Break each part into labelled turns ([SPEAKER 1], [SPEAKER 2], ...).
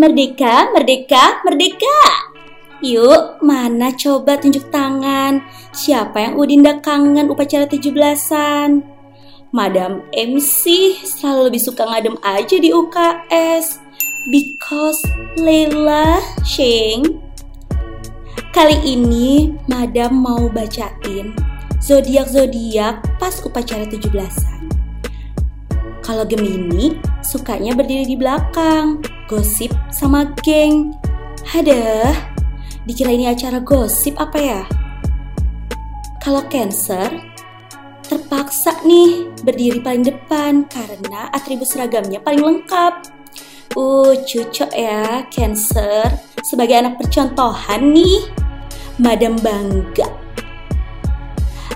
[SPEAKER 1] Merdeka, merdeka, merdeka. Yuk, mana coba tunjuk tangan. Siapa yang Udinda kangen upacara 17-an? Madam MC selalu lebih suka ngadem aja di UKS. Because Leila Sheng. Kali ini Madam mau bacain zodiak-zodiak pas upacara 17-an. Kalau Gemini, sukanya berdiri di belakang, gosip sama geng. Ada, dikira ini acara gosip apa ya? Kalau Cancer, terpaksa nih berdiri paling depan karena atribut seragamnya paling lengkap. Uh, cocok ya, Cancer. Sebagai anak percontohan nih, Madam bangga.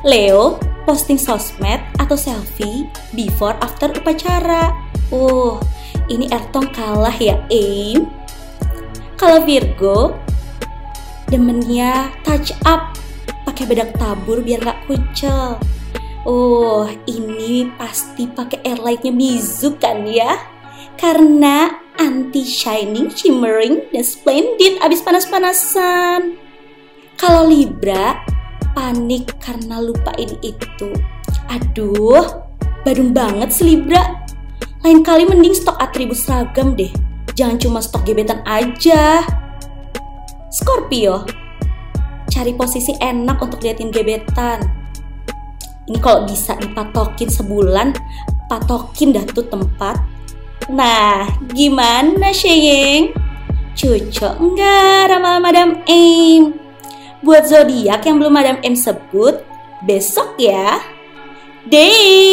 [SPEAKER 1] Leo, posting sosmed atau selfie before after upacara. Uh, ini Ertong kalah ya, Aim. Kalau Virgo, demennya touch up pakai bedak tabur biar gak kucel. Oh, ini pasti pakai airlightnya Mizu kan ya? Karena anti shining, shimmering, dan splendid abis panas-panasan. Kalau Libra, panik karena lupa ini itu. Aduh, badung banget si Libra. Lain kali mending stok atribut seragam deh. Jangan cuma stok gebetan aja. Scorpio, cari posisi enak untuk liatin gebetan. Ini kalau bisa dipatokin sebulan, patokin dah tuh tempat. Nah, gimana Sheyeng? Cocok enggak ramalan Madam Aim? Buat zodiak yang belum Madam M sebut, besok ya. Day!